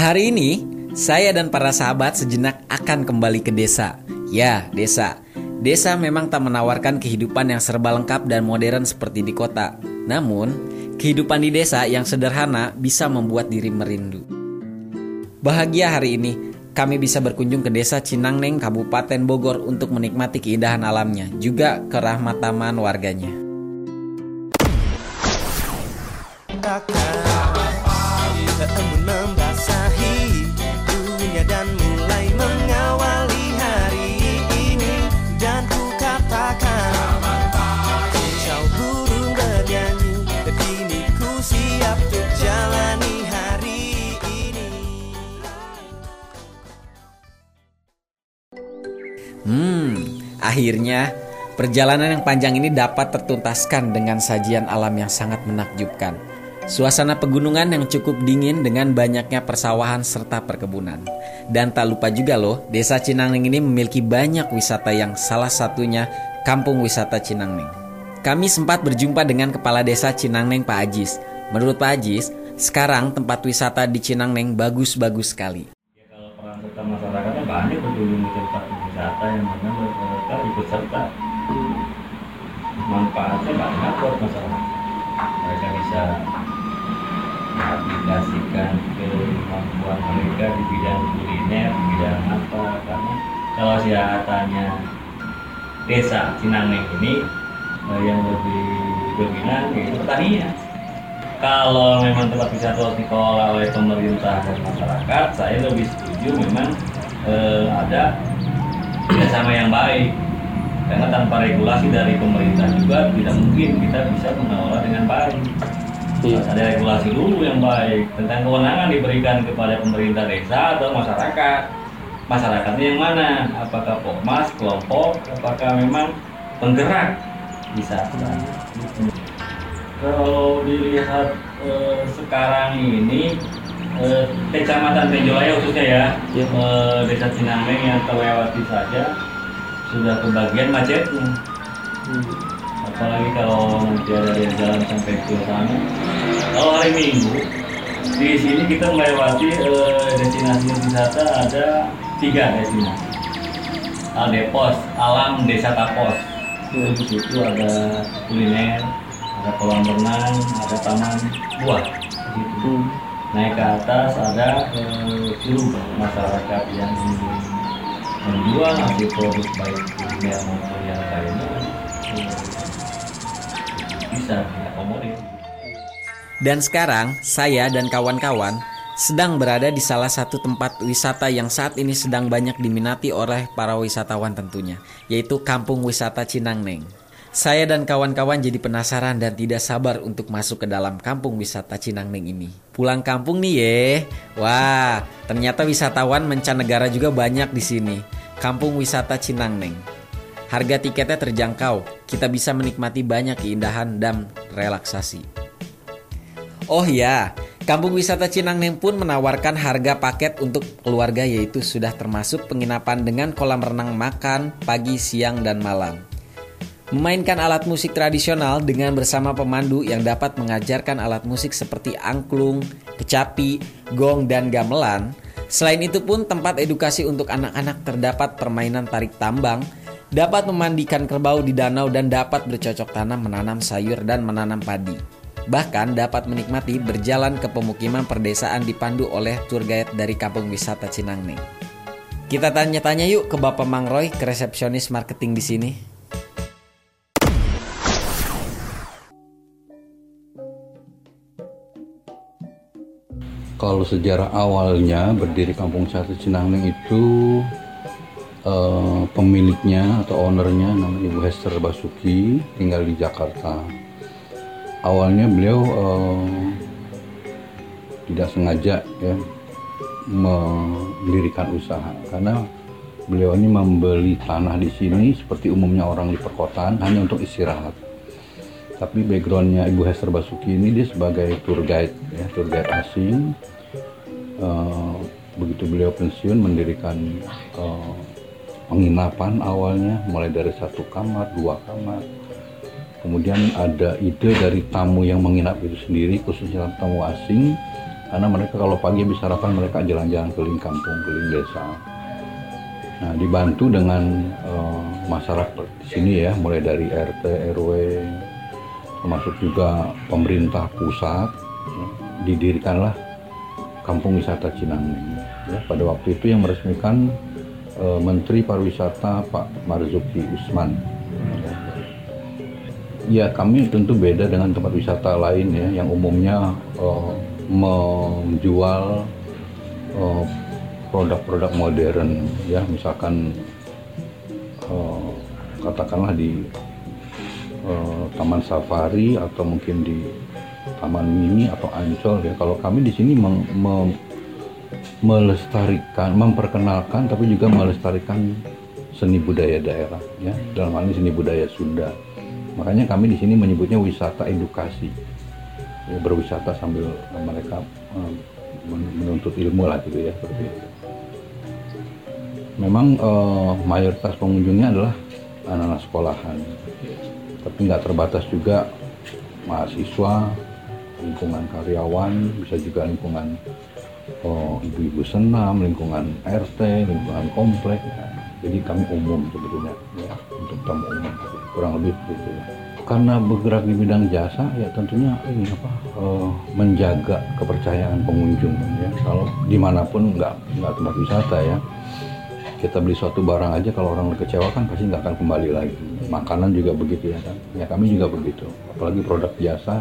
Hari ini, saya dan para sahabat sejenak akan kembali ke desa. Ya, desa. Desa memang tak menawarkan kehidupan yang serba lengkap dan modern seperti di kota. Namun, kehidupan di desa yang sederhana bisa membuat diri merindu. Bahagia hari ini, kami bisa berkunjung ke desa Cinangneng, Kabupaten Bogor untuk menikmati keindahan alamnya, juga kerahmataman warganya. Akhirnya perjalanan yang panjang ini dapat tertuntaskan dengan sajian alam yang sangat menakjubkan. Suasana pegunungan yang cukup dingin dengan banyaknya persawahan serta perkebunan. Dan tak lupa juga loh, desa Cinangneng ini memiliki banyak wisata yang salah satunya Kampung Wisata Cinangneng. Kami sempat berjumpa dengan Kepala Desa Cinangneng Pak Ajis. Menurut Pak Ajis, sekarang tempat wisata di Cinangneng bagus-bagus sekali. Ya, kalau peran masyarakatnya banyak ke tempat wisata yang mana ikut serta manfaatnya banyak buat masyarakat. Mereka bisa mengaplikasikan kemampuan mereka di bidang kuliner di bidang apa karena kalau wisatanya desa Cinangneng ini eh, yang lebih dominan yaitu pertanian. Kalau memang tempat wisata harus dikelola oleh pemerintah dan masyarakat, saya lebih setuju memang eh, ada kerjasama yang baik. Karena tanpa regulasi dari pemerintah juga tidak mungkin kita bisa mengelola dengan baik. Harus ada regulasi dulu yang baik tentang kewenangan diberikan kepada pemerintah desa atau masyarakat. Masyarakatnya yang mana? Apakah pokmas, kelompok, apakah memang penggerak wisata? Kalau dilihat eh, sekarang ini eh, Kecamatan Penjolaya khususnya ya, eh, Desa Cinameng yang terlewati saja sudah kebagian macetnya. Apalagi kalau nanti ada yang jalan sampai ke sana. Kalau hari Minggu di sini kita melewati eh, destinasi wisata ada tiga destinasi. Aldepos, Alam Desa Tapos. Itu di situ ada kuliner, ada kolam renang, ada taman buah di situ. Naik ke atas ada seluruh masyarakat yang menjual hasil produk baik kuliner maupun yang lainnya bisa diakomodir. Dan sekarang, saya dan kawan-kawan sedang berada di salah satu tempat wisata yang saat ini sedang banyak diminati oleh para wisatawan tentunya, yaitu Kampung Wisata Cinangneng. Saya dan kawan-kawan jadi penasaran dan tidak sabar untuk masuk ke dalam Kampung Wisata Cinangneng ini. Pulang kampung nih ye. Wah, ternyata wisatawan mancanegara juga banyak di sini. Kampung Wisata Cinangneng. Harga tiketnya terjangkau, kita bisa menikmati banyak keindahan dan relaksasi. Oh ya, Kampung Wisata Cinangneng pun menawarkan harga paket untuk keluarga yaitu sudah termasuk penginapan dengan kolam renang makan pagi, siang, dan malam. Memainkan alat musik tradisional dengan bersama pemandu yang dapat mengajarkan alat musik seperti angklung, kecapi, gong, dan gamelan. Selain itu pun tempat edukasi untuk anak-anak terdapat permainan tarik tambang, dapat memandikan kerbau di danau dan dapat bercocok tanam menanam sayur dan menanam padi. Bahkan dapat menikmati berjalan ke pemukiman perdesaan dipandu oleh tour guide dari Kampung Wisata Cinangneng. Kita tanya-tanya yuk ke Bapak Mangroy, ke resepsionis marketing di sini. Kalau sejarah awalnya berdiri Kampung Wisata Cinangneng itu eh, pemiliknya atau ownernya namanya Ibu Hester Basuki tinggal di Jakarta. Awalnya beliau eh, tidak sengaja ya mendirikan usaha karena beliau ini membeli tanah di sini seperti umumnya orang di perkotaan hanya untuk istirahat. Tapi backgroundnya Ibu Hester Basuki ini dia sebagai tour guide ya tour guide asing. Eh, begitu beliau pensiun mendirikan eh, penginapan awalnya mulai dari satu kamar, dua kamar. Kemudian ada ide dari tamu yang menginap itu sendiri khususnya tamu asing karena mereka kalau pagi habis sarapan mereka jalan-jalan keliling kampung keliling desa nah dibantu dengan eh, masyarakat di sini ya mulai dari RT RW termasuk juga pemerintah pusat didirikanlah kampung wisata Cinangning. Ya, pada waktu itu yang meresmikan eh, Menteri Pariwisata Pak Marzuki Usman. Ya kami tentu beda dengan tempat wisata lain ya yang umumnya eh, menjual eh, produk-produk modern ya misalkan eh, katakanlah di eh, Taman Safari atau mungkin di Taman Mini atau Ancol ya. Kalau kami di sini meng- me- melestarikan memperkenalkan tapi juga melestarikan seni budaya daerah ya. Dalam hal ini seni budaya Sunda. Makanya kami di sini menyebutnya wisata edukasi. Ya, berwisata sambil mereka men- menuntut ilmu lah gitu ya seperti itu. Memang eh, mayoritas pengunjungnya adalah anak-anak sekolahan tapi nggak terbatas juga. Mahasiswa lingkungan karyawan bisa juga lingkungan oh, ibu-ibu senam lingkungan RT lingkungan komplek. Ya. jadi kami umum sebetulnya ya, untuk tamu umum kurang lebih begitu ya karena bergerak di bidang jasa ya tentunya ini apa eh, menjaga kepercayaan pengunjung ya. Kalau di mana pun nggak nggak tempat wisata ya kita beli suatu barang aja kalau orang kecewa kan pasti nggak akan kembali lagi. Makanan juga begitu ya kan? Ya kami juga begitu. Apalagi produk jasa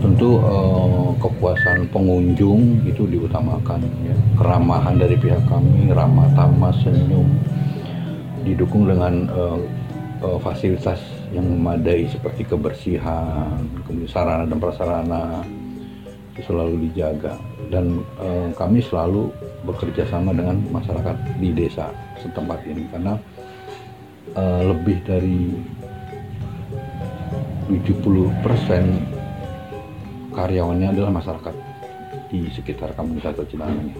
tentu eh, kepuasan pengunjung itu diutamakan ya. Keramahan dari pihak kami ramah tamah senyum didukung dengan eh, eh, fasilitas yang memadai seperti kebersihan kemudian sarana dan prasarana selalu dijaga dan eh, kami selalu bekerja sama dengan masyarakat di desa setempat ini karena eh, lebih dari 70% karyawannya adalah masyarakat di sekitar wisata Cinaneng.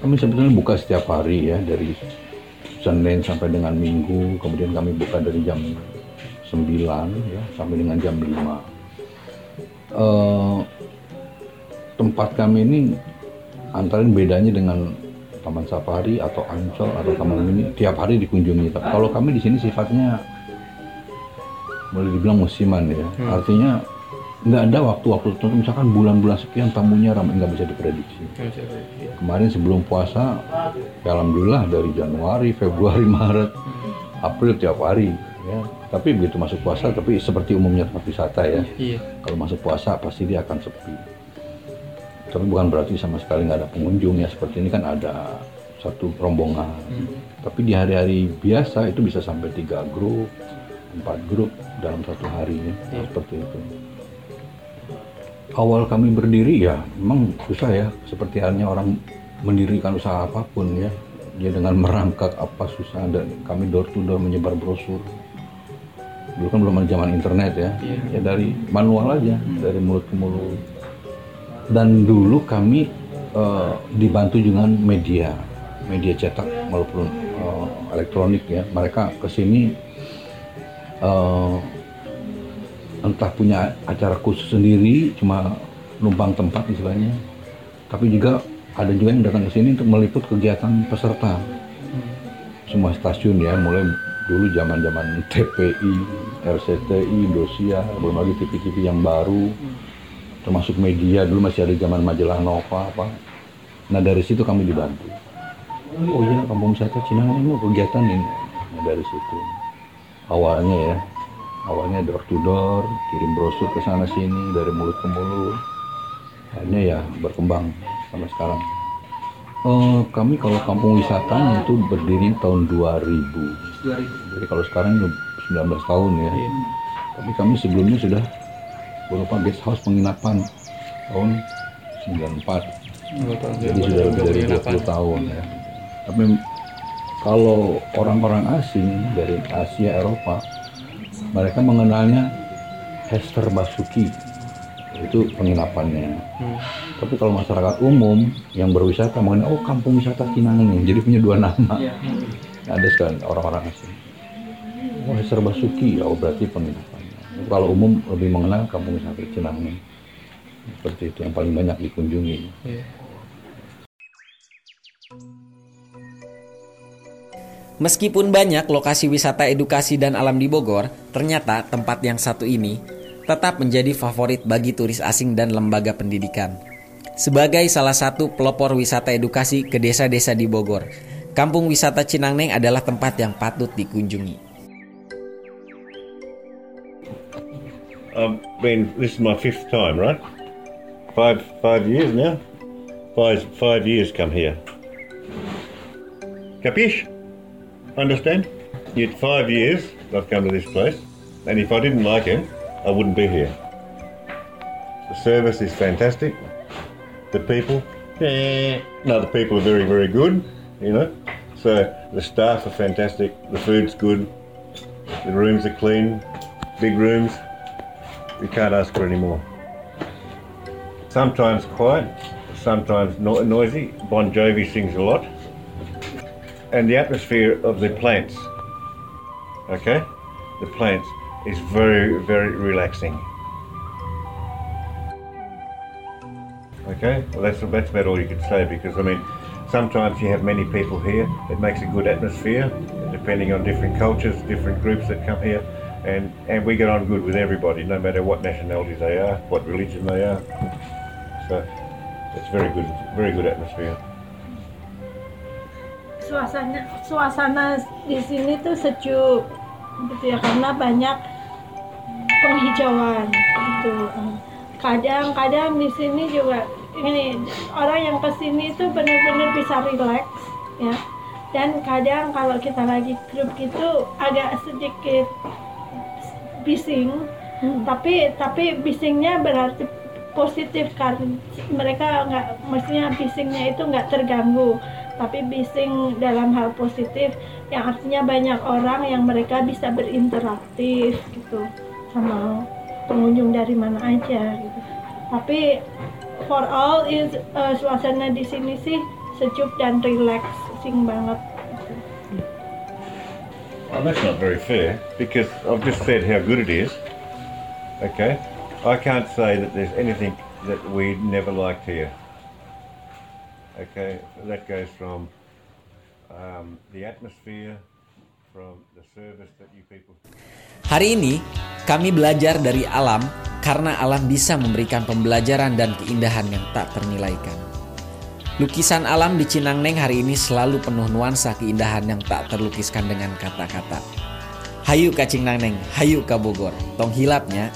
Kami sebetulnya buka setiap hari ya dari Senin sampai dengan Minggu, kemudian kami buka dari jam 9 ya sampai dengan jam 5. Eh, tempat kami ini antara bedanya dengan Taman Safari atau Ancol atau Taman Mini tiap hari dikunjungi. Tapi kalau kami di sini sifatnya boleh dibilang musiman ya. Artinya nggak ada waktu-waktu tertentu misalkan bulan-bulan sekian tamunya ramai nggak bisa diprediksi. Kemarin sebelum puasa, ya alhamdulillah dari Januari, Februari, Maret, April tiap hari ya. Tapi begitu masuk puasa, tapi seperti umumnya tempat wisata ya. Iya. Kalau masuk puasa pasti dia akan sepi. Tapi bukan berarti sama sekali nggak ada pengunjung ya. Seperti ini kan ada satu rombongan. Tapi di hari-hari biasa itu bisa sampai tiga grup, empat grup dalam satu hari ya. Seperti itu. Awal kami berdiri ya memang susah ya. Seperti halnya orang mendirikan usaha apa pun ya. Dia dengan merangkak apa susah dan kami door to door menyebar brosur dulu kan belum ada zaman internet ya ya dari manual aja dari mulut ke mulut dan dulu kami eh, dibantu dengan media media cetak maupun eh, elektronik ya. Mereka ke sini eh, entah punya acara khusus sendiri cuma numpang tempat istilahnya. Tapi juga ada juga yang datang ke sini untuk meliput kegiatan peserta. Semua stasiun ya mulai dulu zaman zaman TPI, RCTI, Indosiar, belum lagi TV-TV yang baru, termasuk media dulu masih ada zaman majalah Nova apa. Nah dari situ kami dibantu. Oh iya kampung wisata Cina ini kegiatan ini. Nah, dari situ awalnya ya, awalnya door to door, kirim brosur ke sana sini dari mulut ke mulut. Akhirnya ya berkembang sampai sekarang. Eh, kami kalau kampung wisata itu berdiri tahun 2000. Jadi kalau sekarang udah 19 tahun ya. Tapi kami sebelumnya sudah berupa guest house penginapan tahun 94. Jadi sudah lebih dari 20 tahun ya. Tapi kalau orang-orang asing dari Asia Eropa mereka mengenalnya Hester Basuki itu penginapannya. Tapi kalau masyarakat umum yang berwisata mengenal oh kampung wisata Cinaneng jadi punya dua nama. Ada sekali orang-orang asing. Oh Hester Basuki, oh berarti penginapannya. Kalau umum lebih mengenal kampung wisata Cinaneng. seperti itu yang paling banyak dikunjungi. Meskipun banyak lokasi wisata edukasi dan alam di Bogor, ternyata tempat yang satu ini tetap menjadi favorit bagi turis asing dan lembaga pendidikan. Sebagai salah satu pelopor wisata edukasi ke desa-desa di Bogor, Kampung Wisata Cinangneng adalah tempat yang patut dikunjungi. I've been. This is my fifth time, right? Five five years now. Five five years come here. Capiche? Understand? Yet five years I've come to this place, and if I didn't like it, I wouldn't be here. The service is fantastic. The people, eh, no, the people are very very good. You know, so the staff are fantastic. The food's good. The rooms are clean, big rooms. We can't ask for any more. Sometimes quiet, sometimes no- noisy. Bon Jovi sings a lot. And the atmosphere of the plants, okay? The plants is very, very relaxing. Okay, well that's that's about all you could say because I mean, sometimes you have many people here. It makes a good atmosphere, depending on different cultures, different groups that come here, and and we get on good with everybody, no matter what nationality they are, what religion they are. So it's very good, very good atmosphere. suasana suasana di sini tuh sejuk gitu ya karena banyak penghijauan gitu kadang-kadang di sini juga ini orang yang ke sini itu benar-benar bisa relax ya dan kadang kalau kita lagi grup gitu agak sedikit bising. Tapi tapi bisingnya berarti positif kan. Mereka nggak maksudnya bisingnya itu nggak terganggu. Tapi bising dalam hal positif yang artinya banyak orang yang mereka bisa berinteraktif gitu sama pengunjung dari mana aja gitu. Tapi for all is eh, suasana di sini sih sejuk dan relaxing banget. gitu. Well, that's not very fair because I've just said how good it is. Okay, I can't say that there's anything that we never liked here. Okay, that goes from um, the atmosphere, from the service that you people. Hari ini, kami belajar dari alam karena alam bisa memberikan pembelajaran dan keindahan yang tak ternilaikan. Lukisan alam di Cinangneng hari ini selalu penuh nuansa keindahan yang tak terlukiskan dengan kata-kata. Hayu ka Cinangneng, hayu ka Bogor. Tong hilapnya,